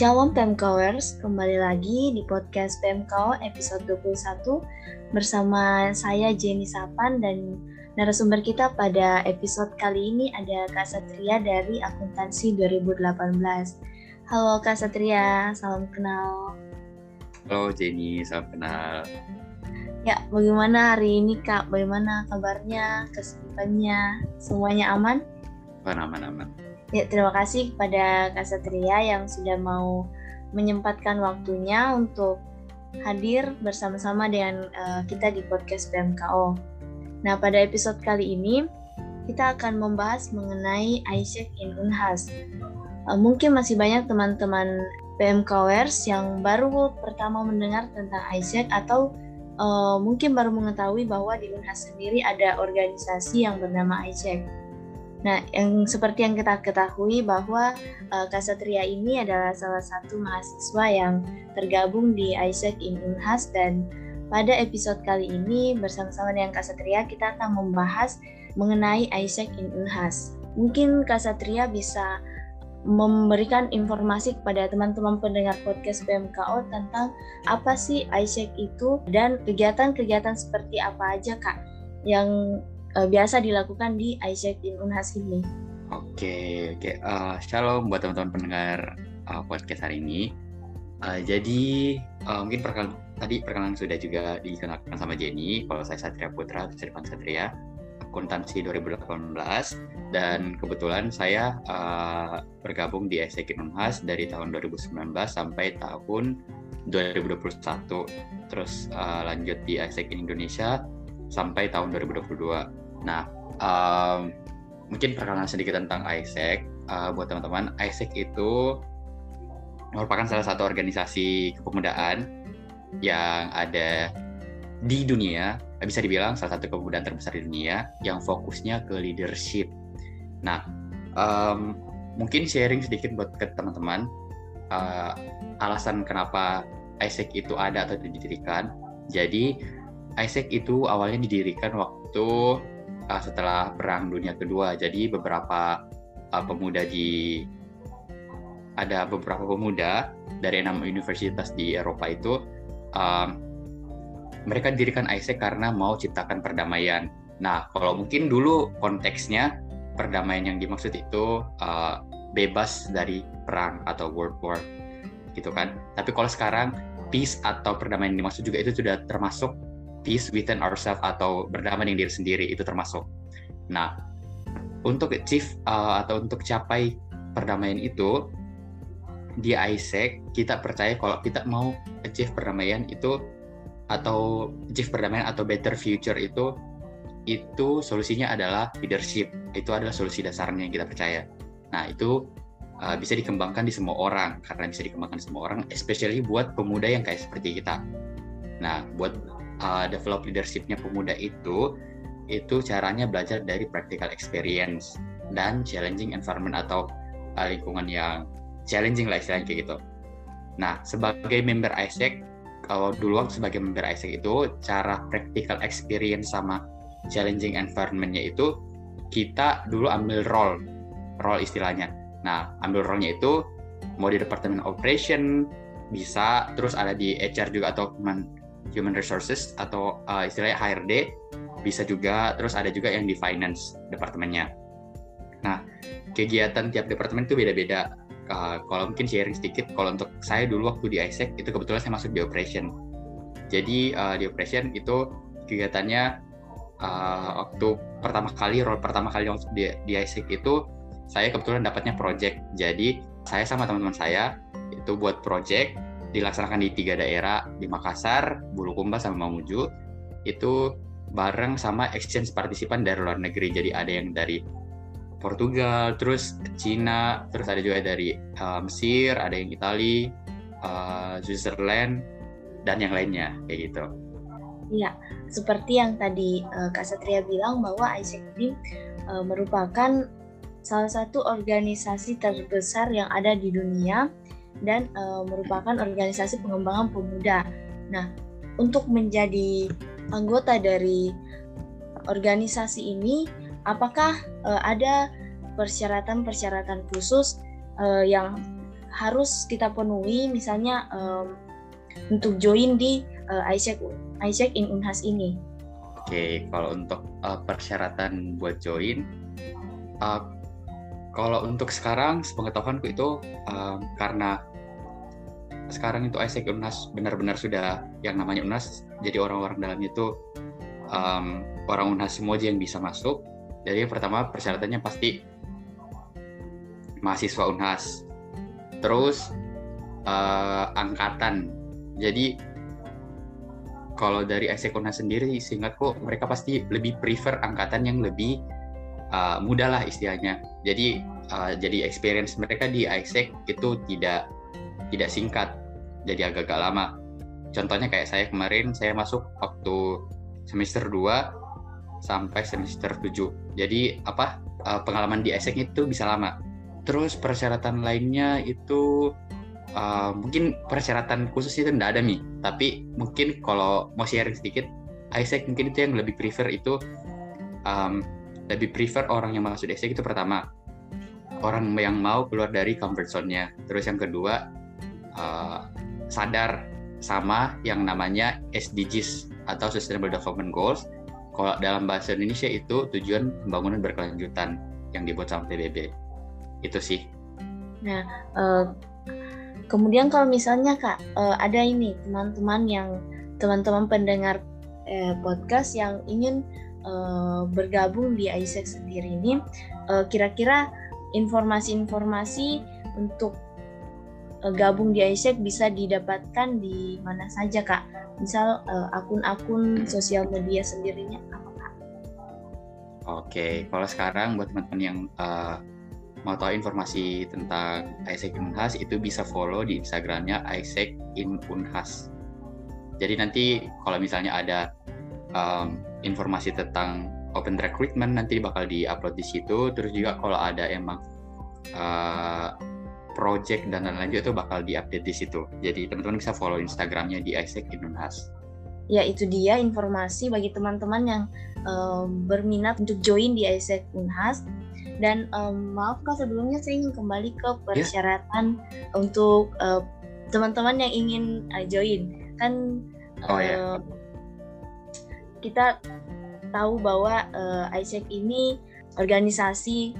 Shalom PMKers, kembali lagi di podcast PMK episode 21 bersama saya Jenny Sapan dan narasumber kita pada episode kali ini ada Kak Satria dari Akuntansi 2018. Halo Kak Satria, salam kenal. Halo Jenny, salam kenal. Ya, bagaimana hari ini Kak? Bagaimana kabarnya, kesibukannya? Semuanya aman? Aman, aman, aman. Ya, terima kasih kepada Kak Satria yang sudah mau menyempatkan waktunya untuk hadir bersama-sama dengan uh, kita di podcast PMKO. Nah, pada episode kali ini kita akan membahas mengenai ISEC in Unhas. Uh, mungkin masih banyak teman-teman PMKOers yang baru pertama mendengar tentang ISEC atau uh, mungkin baru mengetahui bahwa di Unhas sendiri ada organisasi yang bernama ISEC. Nah, yang seperti yang kita ketahui bahwa uh, Kasatria ini adalah salah satu mahasiswa yang tergabung di Isaac in Unhas dan pada episode kali ini bersama-sama dengan Kasatria kita akan membahas mengenai Isaac in Unhas. Mungkin Kasatria bisa memberikan informasi kepada teman-teman pendengar podcast PMKO tentang apa sih Isaac itu dan kegiatan-kegiatan seperti apa aja Kak yang uh, biasa dilakukan di Isaac in Unhas ini. Oke, oke. Uh, shalom buat teman-teman pendengar uh, podcast hari ini. Uh, jadi uh, mungkin perkenalan tadi perkenalan sudah juga dikenalkan sama Jenny. Kalau saya Satria Putra, Sirpan Satria, akuntansi 2018 dan kebetulan saya uh, bergabung di Isaac in Unhas dari tahun 2019 sampai tahun 2021. Terus uh, lanjut di Isaac in Indonesia sampai tahun 2022. Nah, um, mungkin perkenalan sedikit tentang ISEC. Uh, buat teman-teman, ISEC itu merupakan salah satu organisasi kepemudaan yang ada di dunia, bisa dibilang salah satu kepemudaan terbesar di dunia yang fokusnya ke leadership. Nah, um, mungkin sharing sedikit buat ke teman-teman uh, alasan kenapa ISEC itu ada atau didirikan. Jadi ISEC itu awalnya didirikan waktu uh, setelah Perang Dunia Kedua. Jadi beberapa uh, pemuda di ada beberapa pemuda dari enam universitas di Eropa itu um, mereka dirikan ISEC karena mau ciptakan perdamaian. Nah, kalau mungkin dulu konteksnya perdamaian yang dimaksud itu uh, bebas dari perang atau world war gitu kan. Tapi kalau sekarang peace atau perdamaian yang dimaksud juga itu sudah termasuk peace within ourselves atau berdamai dengan diri sendiri itu termasuk. Nah, untuk achieve uh, atau untuk capai perdamaian itu di ISEC kita percaya kalau kita mau achieve perdamaian itu atau achieve perdamaian atau better future itu itu solusinya adalah leadership. Itu adalah solusi dasarnya yang kita percaya. Nah, itu uh, bisa dikembangkan di semua orang karena bisa dikembangkan di semua orang especially buat pemuda yang kayak seperti kita. Nah, buat uh, develop leadershipnya pemuda itu itu caranya belajar dari practical experience dan challenging environment atau uh, lingkungan yang challenging lah istilahnya kayak gitu. Nah, sebagai member ISEC, kalau dulu sebagai member ISEC itu cara practical experience sama challenging environment-nya itu kita dulu ambil role, role istilahnya. Nah, ambil role-nya itu mau di departemen operation bisa, terus ada di HR juga atau human resources atau uh, istilahnya HRD bisa juga terus ada juga yang di finance departemennya. Nah kegiatan tiap departemen itu beda-beda. Uh, kalau mungkin sharing sedikit, kalau untuk saya dulu waktu di ISEC itu kebetulan saya masuk di operation. Jadi uh, di operation itu kegiatannya uh, waktu pertama kali role pertama kali waktu di, di ISEC itu saya kebetulan dapatnya project. Jadi saya sama teman-teman saya itu buat project dilaksanakan di tiga daerah di Makassar, Bulukumba sama Mamuju itu bareng sama exchange partisipan dari luar negeri. Jadi ada yang dari Portugal, terus Cina, terus ada juga dari uh, Mesir, ada yang Italia, uh, Switzerland, dan yang lainnya kayak gitu. Iya, seperti yang tadi uh, Kak Satria bilang bahwa ISEC ini uh, merupakan salah satu organisasi terbesar yang ada di dunia dan uh, merupakan organisasi pengembangan pemuda. Nah, untuk menjadi anggota dari organisasi ini, apakah uh, ada persyaratan-persyaratan khusus uh, yang harus kita penuhi misalnya um, untuk join di uh, ISEC ISEC in Unhas ini? Oke, kalau untuk uh, persyaratan buat join, uh, kalau untuk sekarang sepengetahuanku itu uh, karena sekarang itu ISEC Unhas benar-benar sudah yang namanya Unhas, jadi orang-orang dalamnya itu um, orang Unhas semua aja yang bisa masuk. Jadi pertama persyaratannya pasti mahasiswa Unhas terus uh, angkatan. Jadi kalau dari Unhas sendiri seingatku mereka pasti lebih prefer angkatan yang lebih uh, muda lah istilahnya. Jadi uh, jadi experience mereka di ISEC itu tidak tidak singkat jadi agak-agak lama contohnya kayak saya kemarin saya masuk waktu semester 2 sampai semester 7 jadi apa uh, pengalaman di ISEC itu bisa lama Terus persyaratan lainnya itu uh, mungkin persyaratan khusus itu tidak ada nih. Tapi mungkin kalau mau sharing sedikit, Isaac mungkin itu yang lebih prefer itu um, lebih prefer orang yang masuk Isaac itu pertama orang yang mau keluar dari comfort zone-nya. Terus yang kedua uh, sadar sama yang namanya SDGs atau Sustainable Development Goals. Kalau dalam bahasa Indonesia itu tujuan pembangunan berkelanjutan yang dibuat sama PBB itu sih nah uh, kemudian kalau misalnya kak uh, ada ini teman-teman yang teman-teman pendengar uh, podcast yang ingin bergabung di ISEC sendiri ini kira-kira informasi-informasi untuk gabung di ISEC bisa didapatkan di mana saja kak misal akun-akun sosial media sendirinya apa kak? Oke, kalau sekarang buat teman-teman yang uh, mau tahu informasi tentang Isaac in Unhas itu bisa follow di Instagramnya Isaac in Unhas. Jadi nanti kalau misalnya ada um, informasi tentang open recruitment nanti bakal di-upload di situ. Terus juga kalau ada emang uh, project dan lain-lain juga itu bakal di-update di situ. Jadi teman-teman bisa follow Instagramnya di Isaac Unhas. Ya itu dia informasi bagi teman-teman yang um, berminat untuk join di Isaac Unhas dan um, maaf kak sebelumnya saya ingin kembali ke ya. persyaratan yeah. untuk uh, teman-teman yang ingin uh, join. Kan oh, uh, kita tahu bahwa uh, ISEC ini organisasi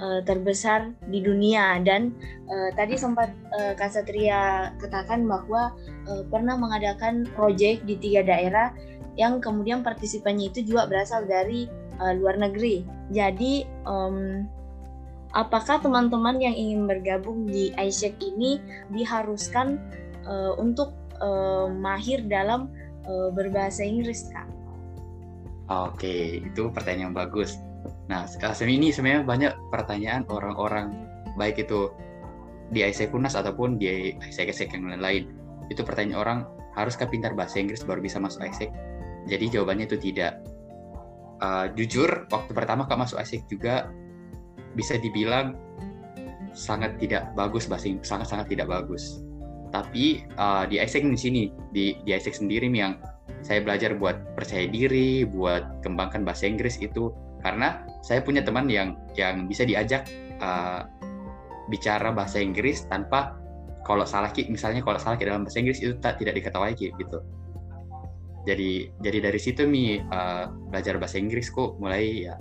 uh, terbesar di dunia dan uh, tadi sempat uh, Kak Satria katakan bahwa uh, pernah mengadakan proyek di tiga daerah yang kemudian partisipannya itu juga berasal dari uh, luar negeri. Jadi um, apakah teman-teman yang ingin bergabung di ISEC ini diharuskan uh, untuk uh, mahir dalam uh, berbahasa Inggris, Kak? Oke, itu pertanyaan yang bagus. Nah, sekarang ini sebenarnya banyak pertanyaan orang-orang baik itu di ISEC Unas ataupun di ISEC yang lain-lain. Itu pertanyaan orang, haruskah pintar bahasa Inggris baru bisa masuk ISEC? Jadi jawabannya itu tidak uh, jujur waktu pertama kak masuk ASIK juga bisa dibilang sangat tidak bagus bahasa Inggris sangat sangat tidak bagus tapi uh, di ASIK di sini di di ASIK sendiri yang saya belajar buat percaya diri buat kembangkan bahasa Inggris itu karena saya punya teman yang yang bisa diajak uh, bicara bahasa Inggris tanpa kalau salah misalnya kalau salah dalam bahasa Inggris itu tak tidak diketahui gitu. Jadi jadi dari situ mi uh, belajar bahasa Inggris kok mulai ya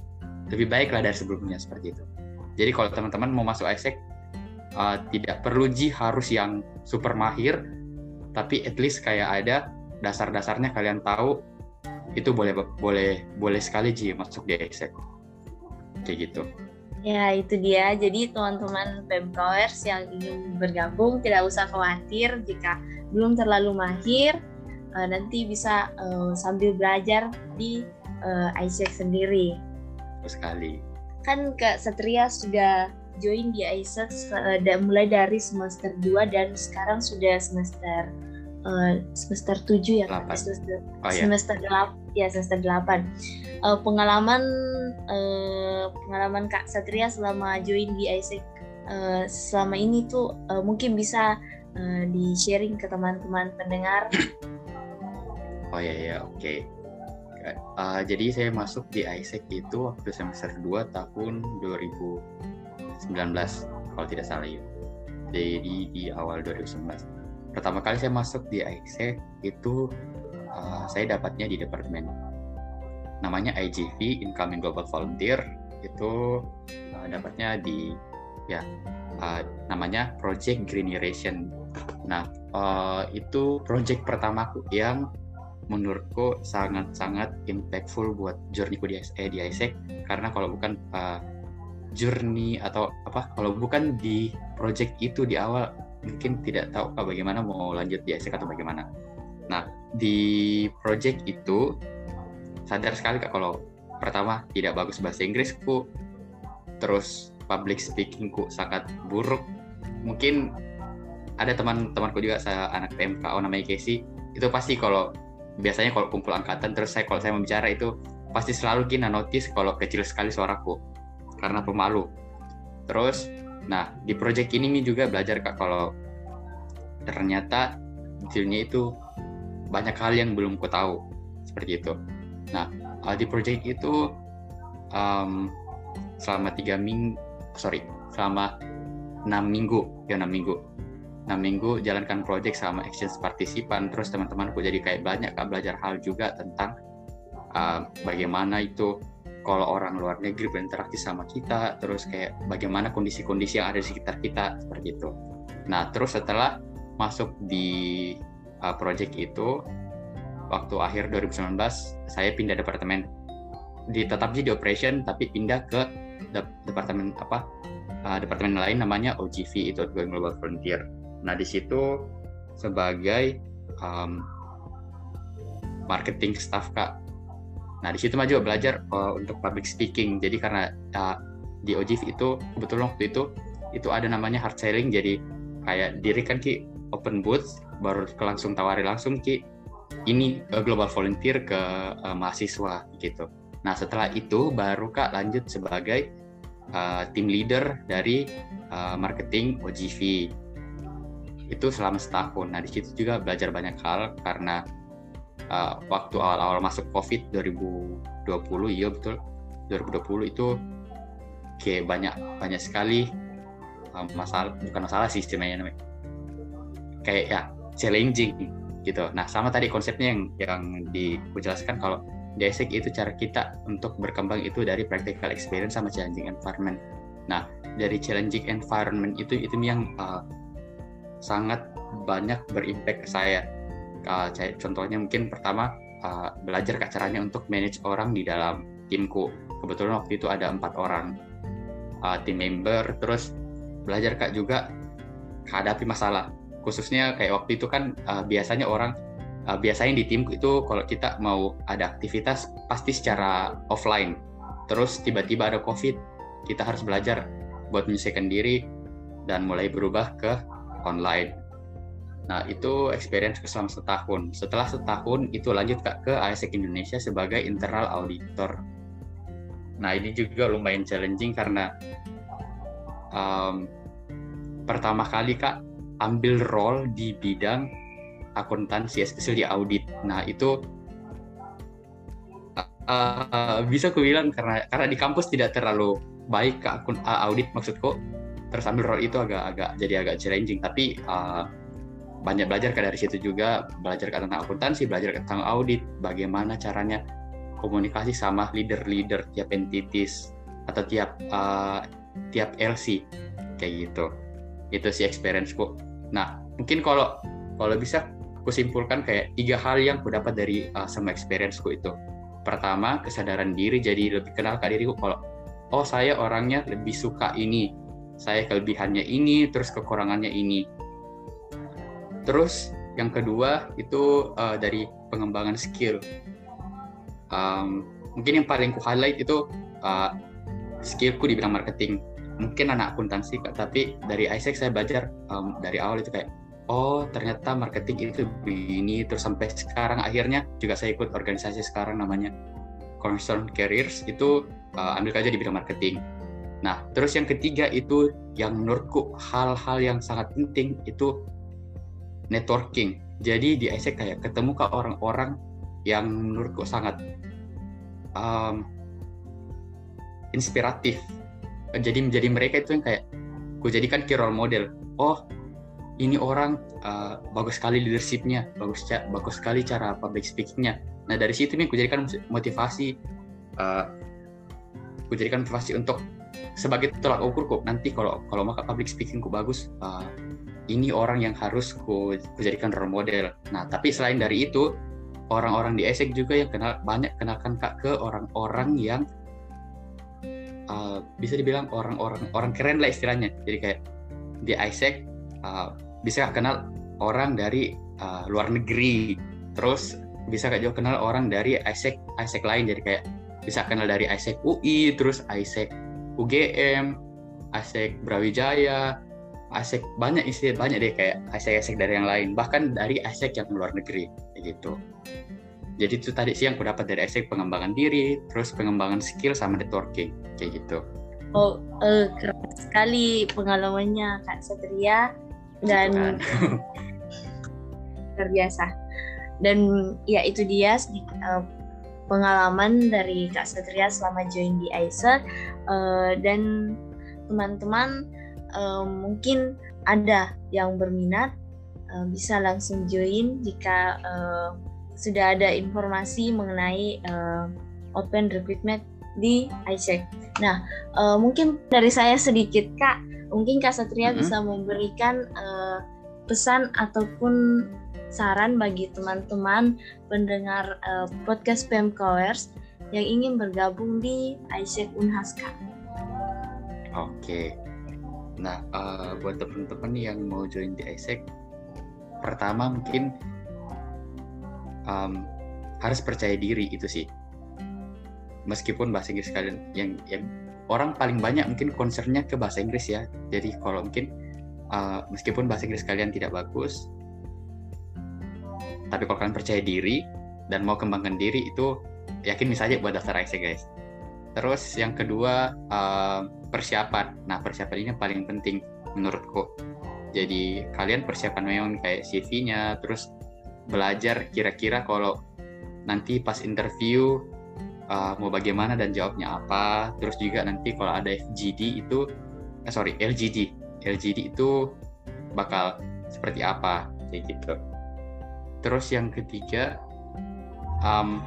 lebih baik lah dari sebelumnya seperti itu. Jadi kalau teman-teman mau masuk ISEC uh, tidak perlu ji harus yang super mahir tapi at least kayak ada dasar-dasarnya kalian tahu itu boleh boleh boleh sekali ji masuk di ISEC kayak gitu Ya, itu dia. Jadi teman-teman Pemkowers yang ingin bergabung tidak usah khawatir jika belum terlalu mahir uh, nanti bisa uh, sambil belajar di uh, ISEC sendiri. Sekali. Kan Kak Satria sudah join di ISEC uh, mulai dari semester 2 dan sekarang sudah semester uh, semester 7 ya 8. Semester, oh, ya. semester 8 ya semester 8. Uh, pengalaman uh, pengalaman Kak Satria selama join di ISEC uh, selama ini tuh uh, mungkin bisa uh, di sharing ke teman-teman pendengar Oh iya ya, oke. Okay. Uh, jadi saya masuk di ISEC itu waktu semester 2 tahun 2019 kalau tidak salah ya. jadi di awal 2019 pertama kali saya masuk di ISEC itu uh, saya dapatnya di departemen namanya IGV Incoming Global Volunteer itu uh, dapatnya di ya uh, namanya Project Generation. Nah uh, itu project pertamaku yang menurutku sangat-sangat impactful buat journeyku di eh, di ISEC karena kalau bukan uh, journey atau apa kalau bukan di project itu di awal mungkin tidak tahu apa bagaimana mau lanjut di ISEC atau bagaimana. Nah di project itu sadar sekali kak kalau pertama tidak bagus bahasa Inggrisku terus public speakingku sangat buruk. Mungkin ada teman-temanku juga saya anak PMKO namanya Casey. Itu pasti kalau biasanya kalau kumpul angkatan terus saya kalau saya membicara itu pasti selalu kina notice kalau kecil sekali suaraku karena pemalu. Terus nah di project ini juga belajar kak kalau ternyata detailnya itu banyak hal yang belum ku tahu seperti itu. Nah, uh, di project itu um, selama tiga minggu, sorry, selama enam minggu, ya enam minggu, enam minggu jalankan project sama exchange partisipan, terus teman-temanku jadi kayak banyak kak belajar hal juga tentang uh, bagaimana itu kalau orang luar negeri berinteraksi sama kita, terus kayak bagaimana kondisi-kondisi yang ada di sekitar kita seperti itu. Nah, terus setelah masuk di uh, project itu, waktu akhir 2019 saya pindah departemen di tetap jadi operation tapi pindah ke de departemen apa uh, departemen lain namanya OGV itu Global Frontier. Nah di situ sebagai um, marketing staff kak. Nah di situ mah juga belajar uh, untuk public speaking. Jadi karena uh, di OGV itu kebetulan waktu itu itu ada namanya hard selling. Jadi kayak diri kan ki open booth baru langsung tawari langsung ki ini uh, global volunteer ke uh, mahasiswa gitu. Nah setelah itu baru kak lanjut sebagai uh, tim leader dari uh, marketing OGV itu selama setahun. Nah di situ juga belajar banyak hal karena uh, waktu awal-awal masuk COVID 2020 iya betul 2020 itu kayak banyak banyak sekali uh, masalah bukan masalah sistemnya namanya kayak ya challenging gitu. Nah sama tadi konsepnya yang yang dijelaskan kalau di ISEC itu cara kita untuk berkembang itu dari practical experience sama challenging environment. Nah dari challenging environment itu itu yang uh, sangat banyak berimpact ke saya. Uh, contohnya mungkin pertama uh, belajar ke caranya untuk manage orang di dalam timku. Kebetulan waktu itu ada empat orang uh, tim member, terus belajar kak juga hadapi masalah. Khususnya kayak waktu itu kan uh, biasanya orang uh, biasanya di tim itu kalau kita mau ada aktivitas pasti secara offline. Terus tiba-tiba ada covid kita harus belajar buat menyesuaikan diri dan mulai berubah ke online nah itu experience selama setahun setelah setahun itu lanjut kak ke ASEC Indonesia sebagai internal auditor nah ini juga lumayan challenging karena um, pertama kali kak ambil role di bidang akuntansi, especially audit. Nah itu uh, bisa aku karena karena di kampus tidak terlalu baik ke akun uh, audit maksudku. Terus ambil role itu agak-agak jadi agak challenging. Tapi uh, banyak belajar dari situ juga belajar tentang akuntansi, belajar tentang audit, bagaimana caranya komunikasi sama leader-leader tiap entities atau tiap uh, tiap LC kayak gitu. Itu sih experienceku Nah, mungkin kalau kalau bisa aku simpulkan kayak tiga hal yang aku dapat dari uh, sama experienceku itu. Pertama, kesadaran diri jadi lebih kenal ke diriku kalau oh saya orangnya lebih suka ini, saya kelebihannya ini, terus kekurangannya ini. Terus yang kedua itu uh, dari pengembangan skill. Um, mungkin yang paling ku highlight itu uh, skillku di bidang marketing mungkin anak akuntansi kak tapi dari ISEC saya belajar um, dari awal itu kayak oh ternyata marketing itu begini terus sampai sekarang akhirnya juga saya ikut organisasi sekarang namanya Cornerstone Careers itu uh, ambil kerja di bidang marketing. Nah terus yang ketiga itu yang menurutku hal-hal yang sangat penting itu networking. Jadi di ISEC kayak ketemu ke orang-orang yang menurutku sangat um, inspiratif. Jadi menjadi mereka itu yang kayak ku jadikan key role model. Oh ini orang uh, bagus sekali leadershipnya bagus bagus sekali cara public speakingnya. Nah dari situ nih ku jadikan motivasi uh, ku jadikan motivasi untuk sebagai tolak ukurku nanti kalau kalau maka public speakingku bagus uh, ini orang yang harus ku, ku jadikan role model. Nah tapi selain dari itu orang-orang di ESEC juga yang kenal banyak kenalkan kak ke orang-orang yang uh, bisa dibilang orang-orang orang keren lah istilahnya. Jadi kayak di ISEC uh, bisa kenal orang dari uh, luar negeri. Terus bisa kak juga kenal orang dari ISEC ISEC lain. Jadi kayak bisa kenal dari ISEC UI terus ISEC UGM, ASEK Brawijaya, ASEK banyak istilah banyak deh kayak ASEK-ASEK dari yang lain, bahkan dari ASEK yang luar negeri gitu. Jadi itu tadi sih yang aku dapat dari ASEK pengembangan diri, terus pengembangan skill sama networking kayak gitu. Oh, uh, keren sekali pengalamannya Kak Satria dan kan. luar biasa. Dan ya itu dia sedikit uh, pengalaman dari Kak Satria selama join di Acer uh, dan teman-teman uh, mungkin ada yang berminat uh, bisa langsung join jika uh, sudah ada informasi mengenai uh, open recruitment di ICEC. Nah, uh, mungkin dari saya sedikit Kak, mungkin Kak Satria mm -hmm. bisa memberikan uh, pesan ataupun saran bagi teman-teman pendengar uh, podcast PMKers yang ingin bergabung di ISEC Unhaska. Oke. Nah, uh, buat teman-teman yang mau join di ISEC, pertama mungkin um, harus percaya diri itu sih. Meskipun bahasa Inggris kalian yang, yang orang paling banyak mungkin concernnya ke bahasa Inggris ya. Jadi kalau mungkin uh, meskipun bahasa Inggris kalian tidak bagus, tapi kalau kalian percaya diri dan mau kembangkan diri itu yakin saja buat daftar IC guys terus yang kedua uh, persiapan. Nah persiapan ini paling penting menurutku. Jadi kalian persiapan memang kayak CV-nya terus belajar kira-kira kalau nanti pas interview uh, mau bagaimana dan jawabnya apa. Terus juga nanti kalau ada FGD itu eh, sorry LGD LGD itu bakal seperti apa kayak gitu. Terus yang ketiga, um,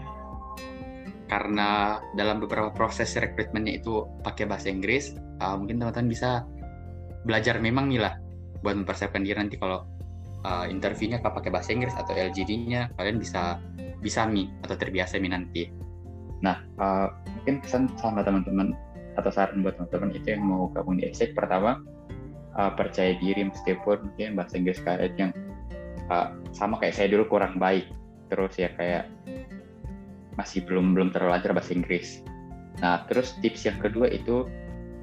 karena dalam beberapa proses rekrutmennya itu pakai bahasa Inggris, uh, mungkin teman-teman bisa belajar memang nih lah buat mempersiapkan diri nanti kalau uh, interviewnya pakai bahasa Inggris atau LGD-nya kalian bisa bisa mi atau terbiasa mi nanti. Nah, uh, mungkin pesan sama teman-teman atau saran buat teman-teman itu yang mau gabung di ESEC pertama uh, percaya diri meskipun mungkin bahasa Inggris kalian yang uh, sama kayak saya dulu kurang baik terus ya kayak masih belum belum terlalu lancar bahasa Inggris. Nah terus tips yang kedua itu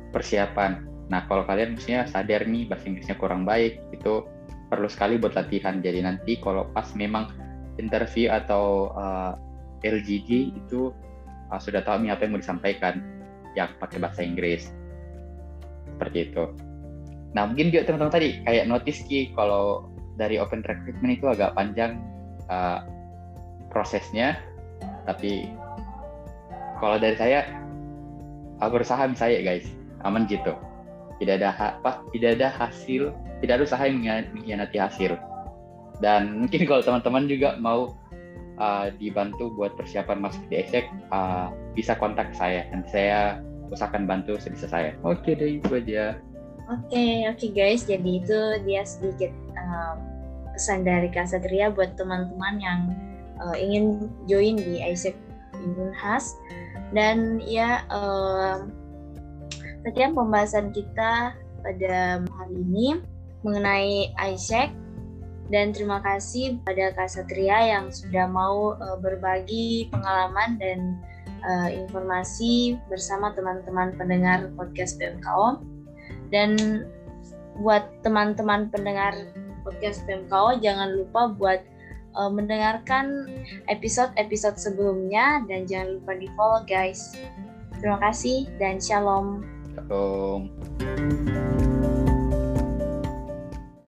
persiapan. Nah kalau kalian misalnya sadar nih bahasa Inggrisnya kurang baik itu perlu sekali buat latihan. Jadi nanti kalau pas memang interview atau uh, eh, LGD itu uh, sudah tahu nih apa yang mau disampaikan yang pakai bahasa Inggris seperti itu. Nah mungkin juga teman-teman tadi kayak notice ki kalau dari open recruitment itu agak panjang uh, prosesnya tapi kalau dari saya aku berusaha saya guys. Aman gitu. Tidak ada apa tidak ada hasil tidak ada usaha yang mengkhianati hasil. Dan mungkin kalau teman-teman juga mau uh, dibantu buat persiapan masuk di ESEC uh, bisa kontak saya. Nanti saya usahakan bantu sebisa saya. Oke deh itu aja. Oke, okay, oke okay guys, jadi itu dia sedikit um, pesan dari Kak Satria buat teman-teman yang uh, ingin join di Isaac Unhas dan ya uh, sekian pembahasan kita pada hari ini mengenai Isaac. Dan terima kasih pada Kak Satria yang sudah mau uh, berbagi pengalaman dan uh, informasi bersama teman-teman pendengar podcast PMKO dan buat teman-teman pendengar podcast PMKO jangan lupa buat uh, mendengarkan episode-episode sebelumnya dan jangan lupa di follow guys. Terima kasih dan shalom. Shalom.